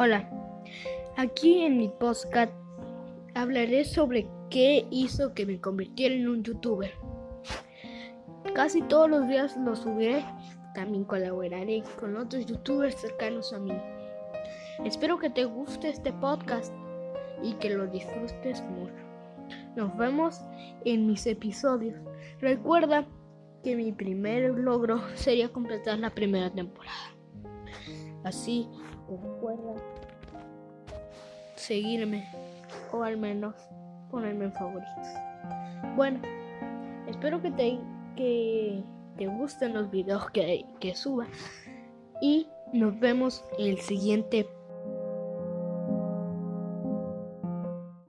Hola, aquí en mi podcast hablaré sobre qué hizo que me convirtiera en un youtuber. Casi todos los días lo subiré, también colaboraré con otros youtubers cercanos a mí. Espero que te guste este podcast y que lo disfrutes mucho. Nos vemos en mis episodios. Recuerda que mi primer logro sería completar la primera temporada. Así. Recuerda seguirme. O al menos ponerme en favoritos. Bueno, espero que te, que te gusten los videos que, que suba. Y nos vemos en el siguiente